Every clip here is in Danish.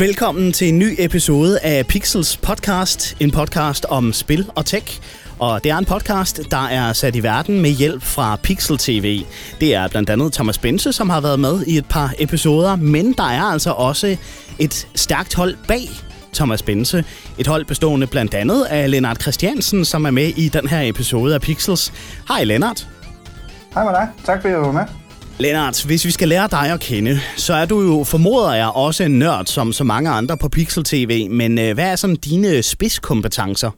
Velkommen til en ny episode af Pixels podcast, en podcast om spil og tech. Og det er en podcast, der er sat i verden med hjælp fra Pixel TV. Det er blandt andet Thomas Bense, som har været med i et par episoder, men der er altså også et stærkt hold bag Thomas Bense. Et hold bestående blandt andet af Lennart Christiansen, som er med i den her episode af Pixels. Hej Lennart. Hej med dig. Tak fordi du var med. Lennart, hvis vi skal lære dig at kende, så er du jo, formoder jeg, også en nørd som så mange andre på Pixel TV. Men øh, hvad er sådan dine spidskompetencer?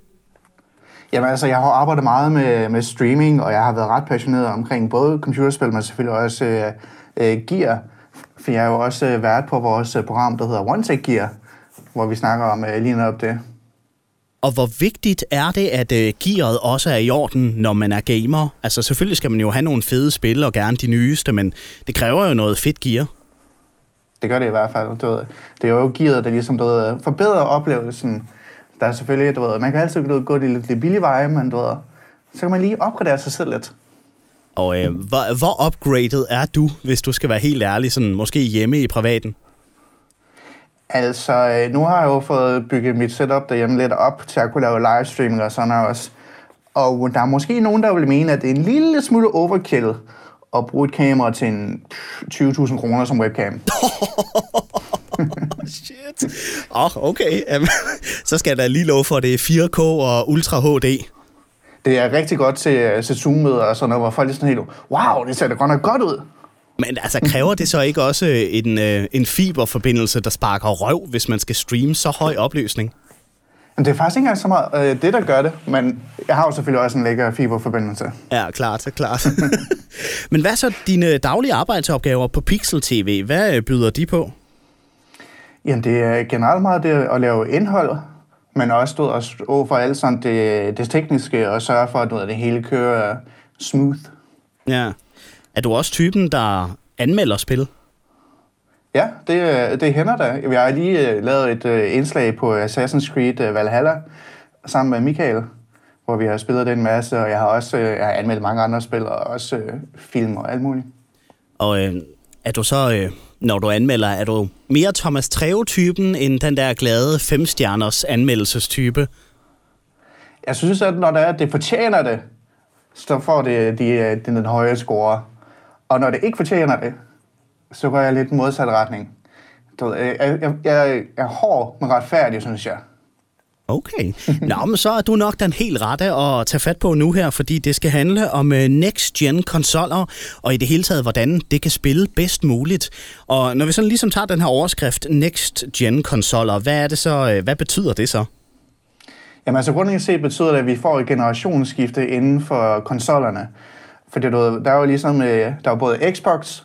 Jamen altså, jeg har arbejdet meget med, med streaming, og jeg har været ret passioneret omkring både computerspil, men selvfølgelig også øh, øh, gear. For jeg er jo også øh, vært på vores øh, program, der hedder One Tech Gear, hvor vi snakker om øh, lige netop det. Og hvor vigtigt er det, at øh, gearet også er i orden, når man er gamer? Altså selvfølgelig skal man jo have nogle fede spil, og gerne de nyeste, men det kræver jo noget fedt gear. Det gør det i hvert fald. Du ved. Det er jo gearet, der ligesom du ved, forbedrer oplevelsen. Der er selvfølgelig, du ved, man kan altid du ved, gå de lidt, lidt billige veje, men du ved, så kan man lige opgradere sig selv lidt. Og øh, hvor, hvor upgraded er du, hvis du skal være helt ærlig, sådan måske hjemme i privaten? Altså, øh, nu har jeg jo fået bygget mit setup derhjemme lidt op til at kunne lave livestreaming og sådan noget også. Og der er måske nogen, der vil mene, at det er en lille smule overkill at bruge et kamera til en 20.000 kroner som webcam. Shit. Åh, oh, okay. Så skal da lige love for, det er 4K og Ultra HD. Det er rigtig godt til, til Zoom-møder og sådan noget, hvor folk er sådan helt, wow, det ser da godt nok godt ud. Men altså, kræver det så ikke også en, øh, en fiberforbindelse, der sparker røv, hvis man skal streame så høj opløsning? Men det er faktisk ikke engang så meget øh, det, der gør det, men jeg har jo selvfølgelig også en lækker fiberforbindelse. Ja, klart, klart. men hvad så dine daglige arbejdsopgaver på Pixel TV? Hvad øh, byder de på? Jamen, det er generelt meget det at lave indhold, men også stå og stå for alt sådan det, det tekniske, og sørge for, at det hele kører smooth. Ja. Er du også typen, der anmelder spil? Ja, det, det hænder da. Jeg har lige uh, lavet et uh, indslag på Assassin's Creed Valhalla sammen med Michael, hvor vi har spillet den masse, og jeg har også jeg har anmeldt mange andre spil, og også uh, film og alt muligt. Og øh, er du så, øh, når du anmelder, er du mere Thomas Treve-typen, end den der glade femstjerners anmeldelsestype? Jeg synes, at når det, er, det fortjener det, så får det de, de, den høje score. Og når det ikke fortjener det, så går jeg lidt modsat retning. Du, jeg, jeg, jeg, jeg er hård, men retfærdig, synes jeg. Okay. Nå, men så er du nok den helt rette at tage fat på nu her, fordi det skal handle om øh, next-gen konsoller, og i det hele taget, hvordan det kan spille bedst muligt. Og når vi sådan ligesom tager den her overskrift, next-gen konsoller, hvad er det så, øh, hvad betyder det så? Jamen altså grundlæggende set betyder det, at vi får et generationsskifte inden for konsollerne. Fordi du der er jo ligesom, øh, der er både Xbox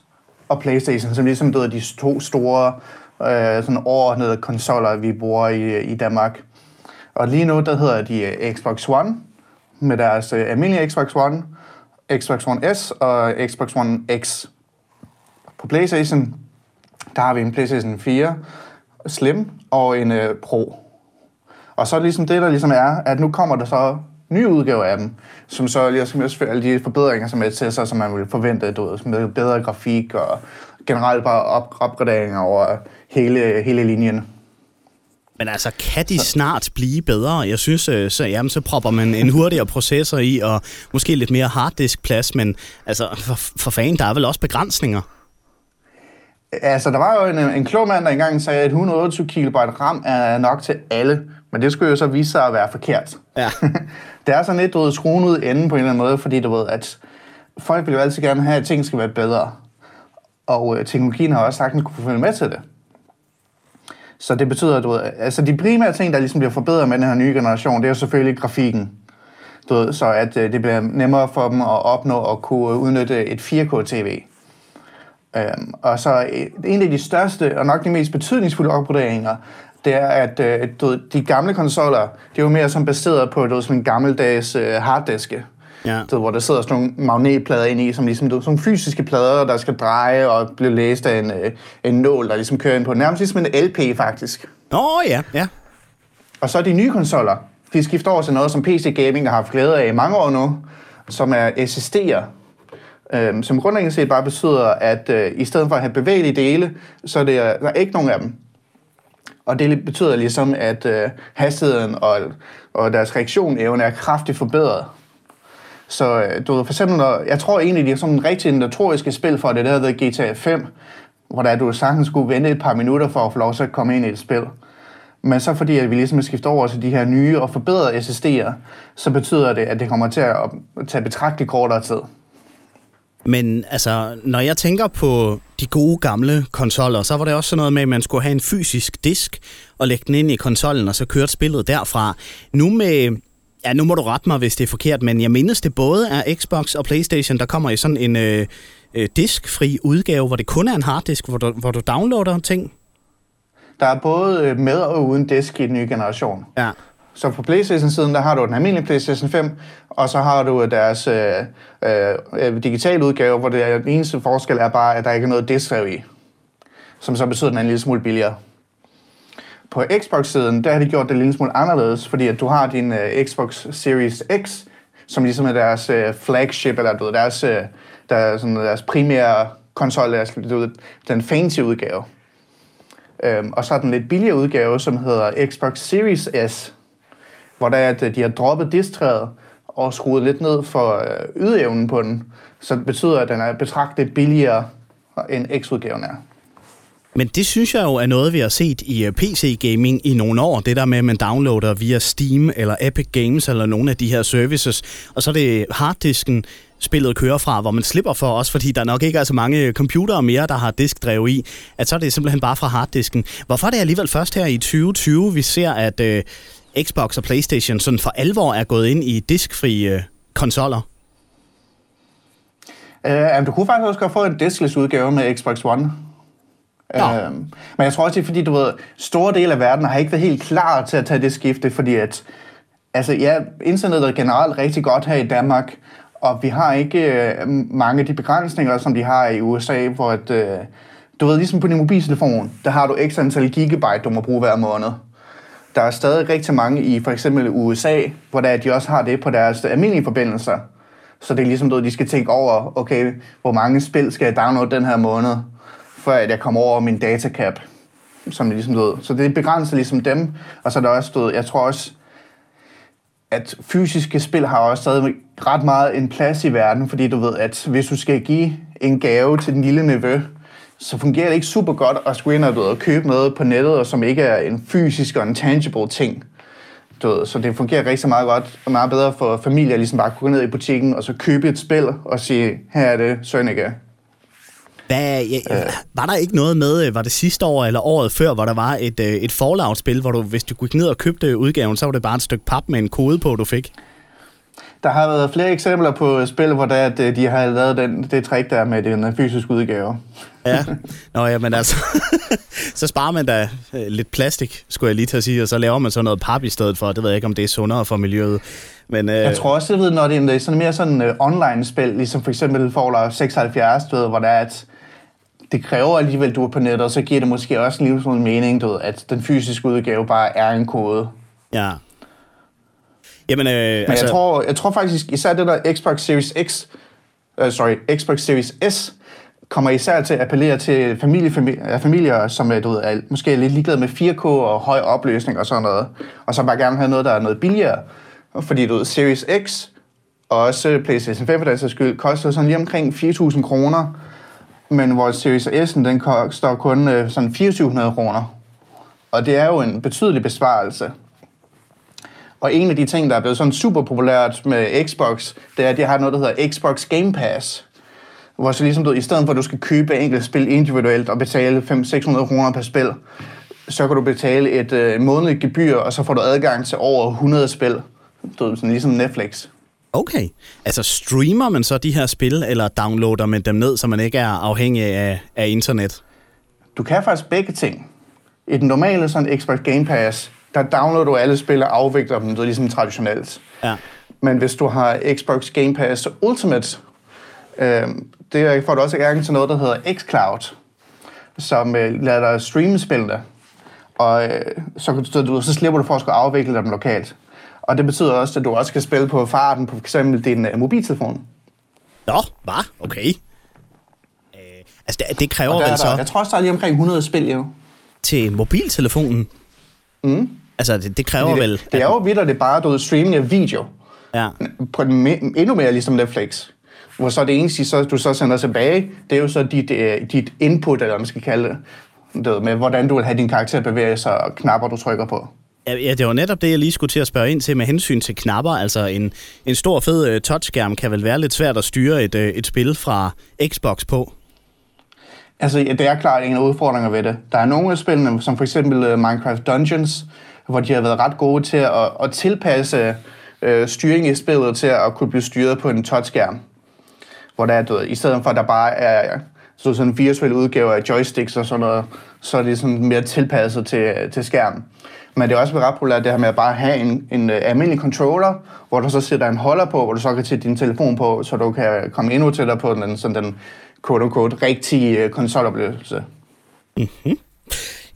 og Playstation, som ligesom du de to store øh, sådan overordnede konsoller, vi bruger i, i Danmark. Og lige nu, der hedder de øh, Xbox One, med deres øh, almindelige Xbox One, Xbox One S og Xbox One X. På Playstation, der har vi en Playstation 4 Slim og en øh, Pro. Og så det ligesom det, der ligesom er, at nu kommer der så nye udgaver af dem, som så ligesom også alle de forbedringer, som er til sig, som man vil forvente, du ved, med bedre grafik og generelt bare op- opgraderinger over hele, hele linjen. Men altså, kan de snart blive bedre? Jeg synes, øh, så, jamen, så propper man en hurtigere processor i, og måske lidt mere harddisk-plads, men altså, for, for fanden, der er vel også begrænsninger? Altså, der var jo en, en klog mand, der engang sagde, at 128 KB RAM er nok til alle, men det skulle jo så vise sig at være forkert. Ja. det er sådan lidt, du ved, skruen ud enden på en eller anden måde, fordi du ved, at folk vil jo altid gerne have, at ting skal være bedre. Og øh, teknologien har også sagtens kunne følge med til det. Så det betyder, at du ved, altså de primære ting, der ligesom bliver forbedret med den her nye generation, det er jo selvfølgelig grafikken. Du ved, så at øh, det bliver nemmere for dem at opnå og kunne udnytte et 4K-TV. Øhm, og så øh, en af de største og nok de mest betydningsfulde opgraderinger, det er, at øh, du de gamle konsoller, det er jo mere som baseret på du sådan en gammeldags øh, harddiske. Ja. Du hvor der sidder sådan nogle magnetplader ind i, som ligesom, du sådan fysiske plader, der skal dreje og blive læst af en, øh, en nål, der ligesom kører ind på. Nærmest ligesom en LP, faktisk. Åh, oh, ja, ja. Og så de nye konsoller, de skifter over til noget, som PC Gaming har haft glæde af i mange år nu, som er SSD'er. Øhm, som grundlæggende set bare betyder, at øh, i stedet for at have bevægelige dele, så er det, der er ikke nogen af dem. Og det betyder ligesom, at øh, hastigheden og, og deres reaktionevne er kraftigt forbedret. Så øh, du ved, for eksempel, når, jeg tror egentlig, det er sådan en rigtig notoriske spil for det, der hedder GTA 5, hvor der, du sagtens skulle vente et par minutter for at få lov til at komme ind i et spil. Men så fordi at vi ligesom skifter over til de her nye og forbedrede SSD'er, så betyder det, at det kommer til at tage betragteligt kortere tid. Men altså, når jeg tænker på de gode gamle konsoller, så var det også sådan noget med, at man skulle have en fysisk disk og lægge den ind i konsollen, og så kørte spillet derfra. Nu med Ja, nu må du rette mig, hvis det er forkert, men jeg mindes det både er Xbox og Playstation, der kommer i sådan en øh, øh, diskfri udgave, hvor det kun er en harddisk, hvor du, hvor du downloader ting. Der er både øh, med og uden disk i den nye generation. Ja. Så på Playstation-siden, der har du den almindelige Playstation 5, og så har du øh, deres øh, øh, øh, digitale udgave, hvor det er, den eneste forskel er bare, at der ikke er noget diskrev i. Som så betyder, at den er en lille smule billigere. På Xbox-siden, der har de gjort det en lille smule anderledes, fordi at du har din øh, Xbox Series X, som ligesom er deres øh, flagship, eller du ved, deres, øh, der, sådan, deres primære konsol, deres, du ved, den fancy udgave. Øhm, og så er den lidt billigere udgave, som hedder Xbox Series S, hvor der er, at øh, de har droppet distræet og skruet lidt ned for øh, ydeevnen på den, så det betyder, at den er betragtet billigere, end X-udgaven er. Men det synes jeg jo er noget, vi har set i øh, PC-gaming i nogle år. Det der med, at man downloader via Steam eller Epic Games eller nogle af de her services. Og så er det harddisken, spillet kører fra, hvor man slipper for os, fordi der nok ikke er så mange computere mere, der har diskdrev i, at så er det simpelthen bare fra harddisken. Hvorfor er det alligevel først her i 2020, vi ser, at øh, Xbox og Playstation sådan for alvor er gået ind i diskfri øh, konsoller? Uh, du kunne faktisk også godt få en diskless udgave med Xbox One. Ja. Øhm, men jeg tror også, det er fordi, du ved, store dele af verden har ikke været helt klar til at tage det skifte, fordi at, altså ja, internettet er generelt rigtig godt her i Danmark, og vi har ikke øh, mange af de begrænsninger, som de har i USA, hvor at, øh, du ved, ligesom på din mobiltelefon, der har du x antal gigabyte, du må bruge hver måned. Der er stadig rigtig mange i for eksempel USA, hvor der, de også har det på deres almindelige forbindelser. Så det er ligesom, at de skal tænke over, okay, hvor mange spil skal jeg downloade den her måned? før at jeg kommer over min datacap, som ligesom ved. Så det begrænser ligesom dem, og så er der også stået, jeg tror også, at fysiske spil har også stadig ret meget en plads i verden, fordi du ved, at hvis du skal give en gave til den lille nevø, så fungerer det ikke super godt at skulle ind og, du ved, købe noget på nettet, og som ikke er en fysisk og en tangible ting. Du ved, så det fungerer rigtig meget godt og meget bedre for familier, ligesom bare at gå ned i butikken og så købe et spil og sige, her er det, Sønneke, hvad, ja, var der ikke noget med, øh, var det sidste år eller året før, hvor der var et, øh, et Fallout-spil, hvor du, hvis du gik ned og købte udgaven, så var det bare et stykke pap med en kode på, du fik? Der har været flere eksempler på spil, hvor der, at øh, de har lavet den, det trick der med den fysiske udgave. Ja, Nå, ja men altså, så sparer man da lidt plastik, skulle jeg lige til at sige, og så laver man så noget pap i stedet for. Det ved jeg ikke, om det er sundere for miljøet. Men, øh... Jeg tror også, jeg ved, når det er sådan mere sådan uh, online-spil, ligesom for eksempel Fallout 76, du ved, hvor der er et, det kræver alligevel, du er på nettet, og så giver det måske også en lille mening, du ved, at den fysiske udgave bare er en kode. Ja. Jamen, øh, Men altså... jeg, tror, jeg tror faktisk, især det der Xbox Series X, uh, sorry, Xbox Series S, kommer især til at appellere til familie, familie, familier, som øh, du ved, er måske lidt ligeglade med 4K og høj opløsning og sådan noget, og så bare gerne have noget, der er noget billigere. Fordi du ved, Series X og også PlayStation 5 for den skyld, koster sådan lige omkring 4.000 kroner, men hvor Series S'en, den koster kun øh, sådan 2400 kroner. Og det er jo en betydelig besparelse. Og en af de ting, der er blevet sådan super populært med Xbox, det er, at de har noget, der hedder Xbox Game Pass. Hvor så ligesom du, i stedet for at du skal købe enkelt spil individuelt og betale 500-600 kroner per spil, så kan du betale et øh, månedligt gebyr, og så får du adgang til over 100 spil. Du, sådan ligesom Netflix. Okay. Altså streamer man så de her spil, eller downloader man dem ned, så man ikke er afhængig af, af internet? Du kan faktisk begge ting. I den normale sådan Xbox Game Pass, der downloader du alle spil og afvikler dem, det er ligesom traditionelt. Ja. Men hvis du har Xbox Game Pass Ultimate, øh, det får du også gang til noget, der hedder xCloud, som øh, lader dig streame spillene. Og øh, så, så, så slipper du for at skulle afvikle dem lokalt. Og det betyder også, at du også kan spille på farten på f.eks. din uh, mobiltelefon. Nå, hvad? Okay. Øh, altså, det, det kræver vel der, så... Jeg tror også, der er lige omkring 100 spil, jo. til mobiltelefonen. Mm. Altså, det, det kræver Det, vel... det er jo vidt, det er bare du streaming af video. Ja. På den me- endnu mere ligesom Netflix. Hvor så det eneste, så, du så sender tilbage, det er jo så dit, øh, dit input, eller hvad man skal kalde det. Med hvordan du vil have din karakter bevæge sig, og knapper, du trykker på. Ja, det var netop det, jeg lige skulle til at spørge ind til med hensyn til knapper. Altså, en, en stor, fed uh, touchskærm kan vel være lidt svært at styre et, uh, et spil fra Xbox på. Altså, ja, det er klart en af udfordringer ved det. Der er nogle af spillene, som for eksempel Minecraft Dungeons, hvor de har været ret gode til at, at tilpasse uh, styring i spillet til at kunne blive styret på en touchskærm. Hvor der er, du ved, i stedet for at der bare er så sådan en virtuel udgave af joysticks og sådan noget, så er det sådan mere tilpasset til, til skærmen. Men det er også ret populært det her med at bare have en, en øh, almindelig controller, hvor du så sætter en holder på, hvor du så kan sætte din telefon på, så du kan komme endnu tættere på den, sådan den quote-unquote rigtige øh, konsoloplevelse. Mm-hmm.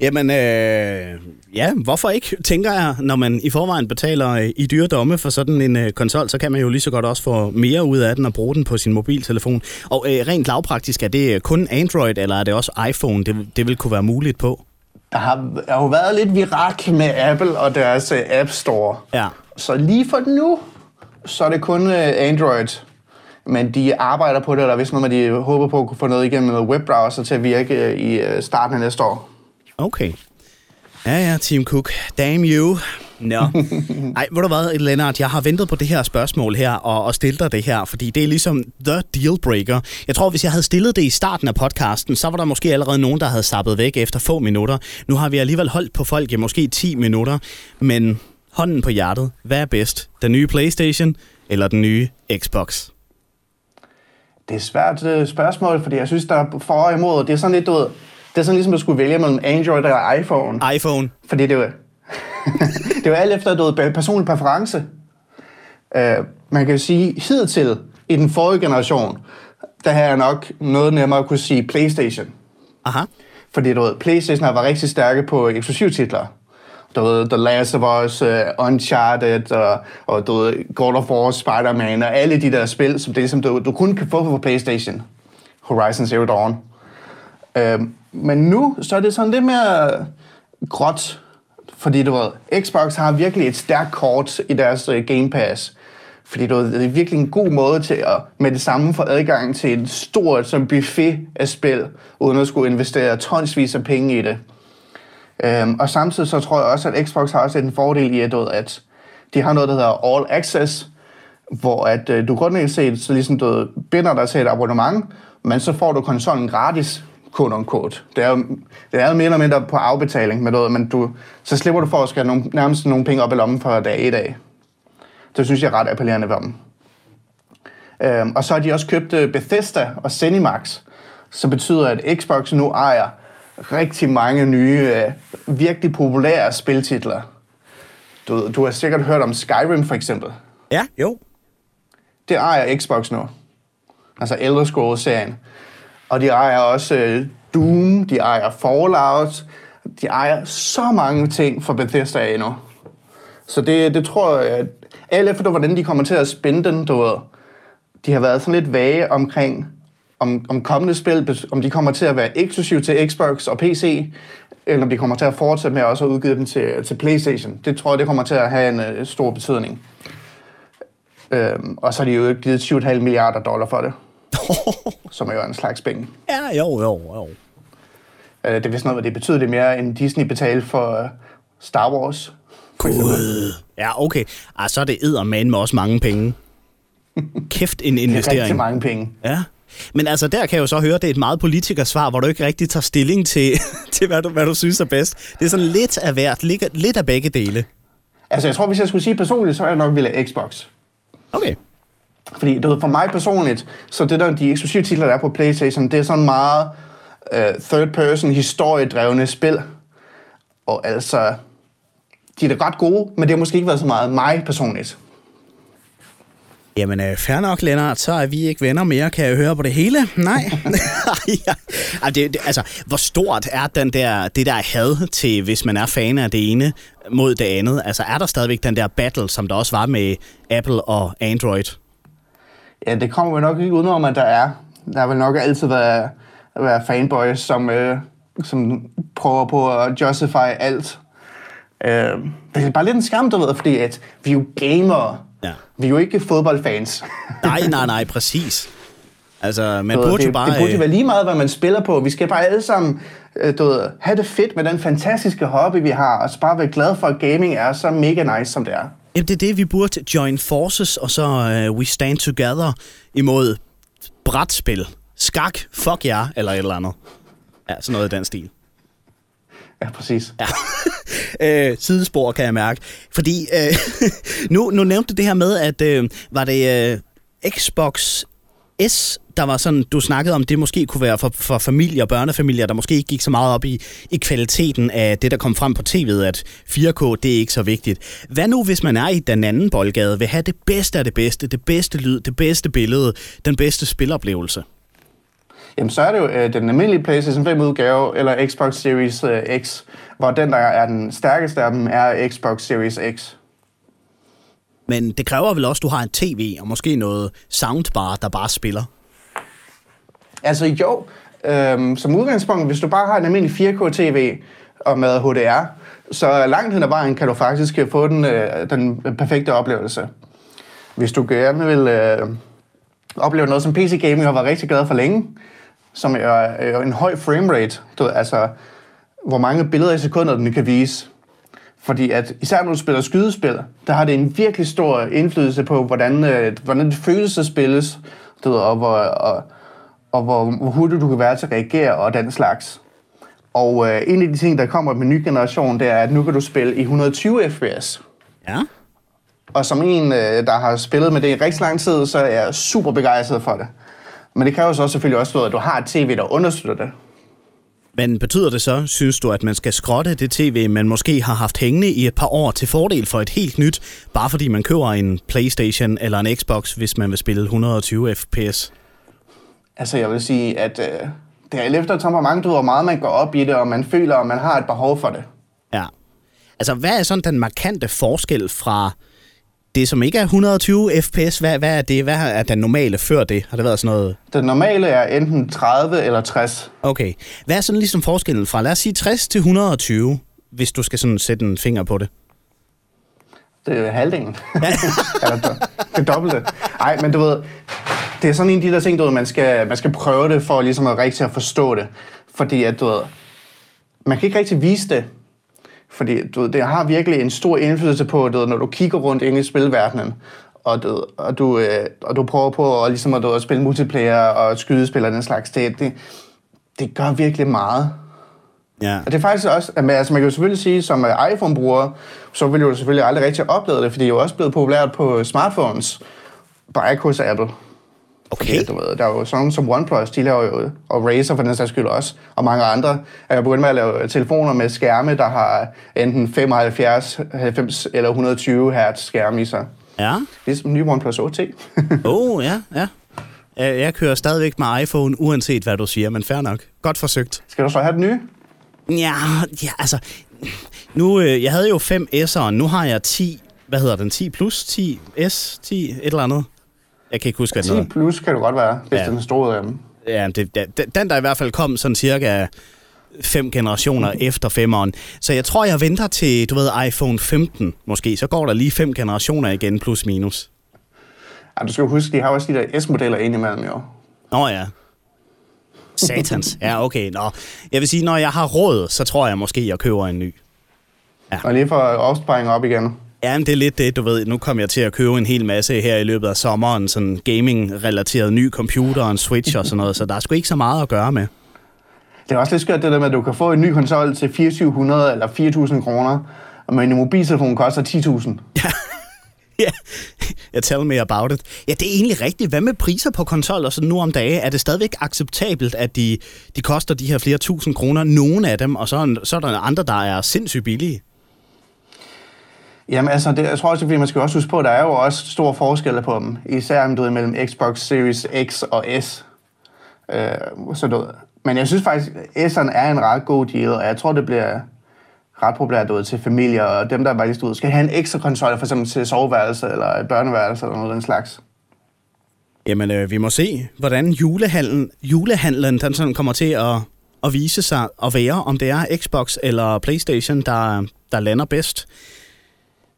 Jamen, øh, ja, hvorfor ikke, tænker jeg, når man i forvejen betaler øh, i dyre domme for sådan en øh, konsol, så kan man jo lige så godt også få mere ud af den og bruge den på sin mobiltelefon. Og øh, rent lavpraktisk, er det kun Android, eller er det også iPhone, det, det vil kunne være muligt på? Der har, der har jo været lidt virak med Apple og deres uh, App Store. Ja. Så lige for nu, så er det kun uh, Android. Men de arbejder på det, eller hvis noget, med, de håber på at kunne få noget igennem med webbrowser til at virke uh, i uh, starten af næste år. Okay. Ja, ja, Team Cook. Damn you. Nå. Ej, ved du hvad, Lennart, jeg har ventet på det her spørgsmål her, og, og stillet dig det her, fordi det er ligesom the deal breaker. Jeg tror, hvis jeg havde stillet det i starten af podcasten, så var der måske allerede nogen, der havde sappet væk efter få minutter. Nu har vi alligevel holdt på folk i måske 10 minutter, men hånden på hjertet, hvad er bedst? Den nye Playstation eller den nye Xbox? Det er et svært uh, spørgsmål, fordi jeg synes, der er for og imod. Det er sådan lidt, du ved, det er sådan ligesom, at du skulle vælge mellem Android og iPhone. iPhone. Fordi det jo, det jo alt efter, du ved, personlig præference. Uh, man kan jo sige, hidtil i den forrige generation, der har jeg nok noget nemmere at kunne sige Playstation. Aha. Fordi du ved, Playstation har været rigtig stærke på eksklusivtitler. Du ved, The Last of Us, uh, Uncharted, og, og du ved, God of War, Spider-Man, og alle de der spil, som det som du, du kun kan få på Playstation. Horizon Zero Dawn. Øh, men nu, så er det sådan lidt mere gråt. Fordi du ved, Xbox har virkelig et stærkt kort i deres uh, Game Pass. Fordi du ved, det er virkelig en god måde til at med det samme få adgang til en stor som buffet af spil, uden at skulle investere tonsvis af penge i det. Øhm, og samtidig så tror jeg også, at Xbox har også en fordel i, at, du ved, at de har noget, der hedder All Access, hvor at, øh, du grundlæggende set så ligesom, du binder dig til et abonnement, men så får du konsollen gratis, quote unquote. Det er jo, det er jo mere eller mindre på afbetaling med noget, men du, så slipper du for at skal nogle, nærmest nogle penge op i lommen for dag i dag. Det synes jeg er ret appellerende ved dem. Øhm, og så har de også købt øh, Bethesda og Zenimax, som betyder, at Xbox nu ejer rigtig mange nye, øh, virkelig populære spiltitler. Du, du har sikkert hørt om Skyrim for eksempel. Ja, jo. Det ejer Xbox nu. Altså Elder Scrolls-serien. Og de ejer også øh, Doom, de ejer Fallout, de ejer så mange ting for Bethesda endnu. Så det, det tror jeg, at alt efter hvordan de kommer til at spænde den, du ved, de har været sådan lidt vage omkring, om, om kommende spil, om de kommer til at være eksklusiv til Xbox og PC, eller om de kommer til at fortsætte med også at udgive dem til, til Playstation. Det tror jeg, det kommer til at have en uh, stor betydning. Øhm, og så har de jo givet 7,5 milliarder dollar for det, som er jo en slags penge. ja, jo, jo, jo. Uh, det er vist noget, det betyder det mere, end Disney betalte for uh, Star Wars. Gud. Ja, okay. Ah, så er det eddermane med også mange penge. Kæft en Det er rigtig investering. mange penge. Ja. Men altså, der kan jeg jo så høre, det er et meget politikersvar, hvor du ikke rigtig tager stilling til, til hvad, du, hvad du synes er bedst. Det er sådan lidt af hvert, lidt, lidt af begge dele. Altså, jeg tror, hvis jeg skulle sige personligt, så er jeg nok ville have Xbox. Okay. Fordi du ved, for mig personligt, så det der, de eksklusive titler, der er på Playstation, det er sådan meget uh, third-person, historiedrevne spil. Og altså, de er da ret gode, men det har måske ikke været så meget mig personligt. Jamen, øh, fair nok, Lennart, så er vi ikke venner mere, kan jeg høre på det hele. Nej. ja. Ej, det, det, altså, hvor stort er den der, det der had til, hvis man er fan af det ene mod det andet? Altså, er der stadigvæk den der battle, som der også var med Apple og Android? Ja, det kommer vi nok ikke udenom, at der er. Der vil nok altid være, være fanboys, som øh, som prøver på at justify alt. Øh, det er bare lidt en skam, du ved, fordi at vi er jo gamere. Ja. Vi er jo ikke fodboldfans. Nej, nej, nej, præcis. Altså, man Du burde det, jo bare... det burde jo øh, være lige meget, hvad man spiller på. Vi skal bare alle sammen øh, du ved, have det fedt med den fantastiske hobby, vi har, og så bare være glade for, at gaming er så mega nice, som det er. Jamen, det er det, vi burde join forces, og så uh, we stand together imod brætspil. Skak, fuck jer, eller et eller andet. Ja, sådan noget i den stil. Ja, præcis. Ja. øh, sidespor, kan jeg mærke. Fordi øh, nu, nu nævnte du det her med, at øh, var det øh, Xbox S, der var sådan, du snakkede om, det måske kunne være for, for familier og børnefamilier, der måske ikke gik så meget op i, i kvaliteten af det, der kom frem på tv'et, at 4K, det er ikke så vigtigt. Hvad nu, hvis man er i den anden boldgade, vil have det bedste af det bedste, det bedste lyd, det bedste billede, den bedste spiloplevelse? Jamen, så er det jo øh, den almindelige PlayStation 5-udgave, eller Xbox Series øh, X, hvor den, der er den stærkeste af dem, er Xbox Series X. Men det kræver vel også, at du har en tv og måske noget soundbar, der bare spiller. Altså jo, øhm, som udgangspunkt, hvis du bare har en almindelig 4K-TV og med HDR, så langt hen ad vejen kan du faktisk få den, øh, den perfekte oplevelse. Hvis du gerne vil øh, opleve noget, som PC Gaming har været rigtig glad for længe, som er, øh, en høj framerate, du, altså hvor mange billeder i sekundet den kan vise. Fordi at især når du spiller skydespil, der har det en virkelig stor indflydelse på, hvordan, øh, hvordan det føles at spilles, du ved, og, hvor, og, og hvor, hvor hurtigt du kan være til at reagere og den slags. Og øh, en af de ting, der kommer med ny generation, det er, at nu kan du spille i 120 fps. Ja. Og som en, øh, der har spillet med det i rigtig lang tid, så er jeg super begejstret for det. Men det kræver så også selvfølgelig også, at du har et tv, der understøtter det. Men betyder det så, synes du, at man skal skrotte det tv, man måske har haft hængende i et par år til fordel for et helt nyt, bare fordi man køber en Playstation eller en Xbox, hvis man vil spille 120 fps? Altså, jeg vil sige, at øh, det er efter temperament, hvor meget man går op i det, og man føler, at man har et behov for det. Ja. Altså, hvad er sådan den markante forskel fra det, som ikke er 120 fps? Hvad, hvad er det? Hvad er den normale før det? Har det været sådan noget? Det normale er enten 30 eller 60. Okay. Hvad er sådan ligesom forskellen fra, lad os sige 60 til 120, hvis du skal sådan sætte en finger på det? Det er halvdelen. eller do- det dobbelte. Nej, men du ved, det er sådan en af de der ting, du ved, man skal, man skal prøve det for ligesom at rigtig at forstå det. Fordi at, du ved, man kan ikke rigtig vise det. Fordi du ved, det har virkelig en stor indflydelse på, ved, når du kigger rundt ind i spilverdenen, og du, og du, øh, og du prøver på at, ligesom at, at spille multiplayer og skydespil og den slags. Det, det, det gør virkelig meget. Ja. Og det er faktisk også, at man, altså man kan jo selvfølgelig sige, som øh, iPhone-bruger, så vil du jo selvfølgelig aldrig rigtig opleve det, fordi det er jo også blevet populært på smartphones, bare ikke hos Apple. Okay. Fordi, du ved, der er jo sådan nogle som OnePlus, de laver jo, og Razer for den sags skyld også, og mange andre, er jo begyndt med at lave telefoner med skærme, der har enten 75, 90 eller 120 Hz skærme i sig. Ja. Ligesom nye OnePlus 8T. Oh, ja, ja. Jeg jeg kører stadigvæk med iPhone, uanset hvad du siger, men fair nok. Godt forsøgt. Skal du så have den nye? Ja, ja altså... Nu, øh, jeg havde jo 5 S'eren, nu har jeg 10... Hvad hedder den? 10 plus? 10 S? 10 et eller andet? Jeg kan ikke huske, hvad den 10 hedder. plus kan det godt være, hvis Ja. ja. den er af dem. Ja, det, det, den, der i hvert fald kom sådan cirka fem generationer efter femeren. Så jeg tror, jeg venter til, du ved, iPhone 15 måske. Så går der lige fem generationer igen, plus minus. Ja, du skal huske, de har også de der S-modeller indimellem jo. Nå ja. Satans. Ja, okay. Nå. Jeg vil sige, når jeg har råd, så tror jeg måske, jeg køber en ny. Og lige for opsparing op igen. Ja, men det er lidt det, du ved. Nu kommer jeg til at købe en hel masse her i løbet af sommeren. Sådan gaming-relateret ny computer og en Switch og sådan noget. Så der er sgu ikke så meget at gøre med. Det er også lidt skørt det der med, at du kan få en ny konsol til 2400 eller 4000 kroner, men en mobiltelefon koster 10.000. Ja, yeah. tell me about it. Ja, det er egentlig rigtigt. Hvad med priser på konsoller så nu om dage? Er det stadigvæk acceptabelt, at de, de koster de her flere tusind kroner, nogle af dem, og så, så er der andre, der er sindssygt billige? Jamen altså, det, jeg tror også, fordi man skal også huske på, at der er jo også store forskelle på dem. Især om du ved, mellem Xbox Series X og S. Øh, så du, men jeg synes faktisk, at S'eren er en ret god deal, og jeg tror, det bliver ret populært ud til familier, og dem, der bare lige stod, skal have en ekstra konsol, for eksempel til soveværelse eller et børneværelse eller noget af den slags. Jamen, øh, vi må se, hvordan julehandlen, julehandlen den sådan kommer til at, at vise sig at være, om det er Xbox eller Playstation, der, der lander bedst.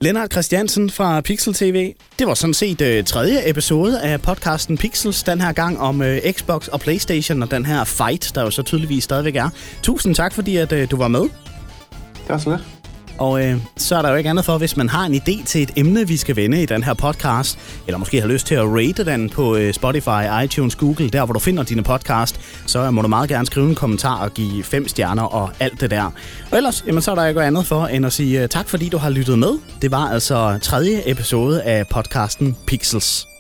Lennart Christiansen fra Pixel TV. Det var sådan set øh, tredje episode af podcasten Pixels, den her gang om øh, Xbox og Playstation og den her fight, der jo så tydeligvis stadigvæk er. Tusind tak, fordi at, øh, du var med. Det var så lidt. Og øh, så er der jo ikke andet for, hvis man har en idé til et emne, vi skal vende i den her podcast, eller måske har lyst til at rate den på øh, Spotify, iTunes, Google, der hvor du finder dine podcast, så må du meget gerne skrive en kommentar og give fem stjerner og alt det der. Og ellers, jamen, så er der ikke andet for, end at sige øh, tak, fordi du har lyttet med. Det var altså tredje episode af podcasten Pixels.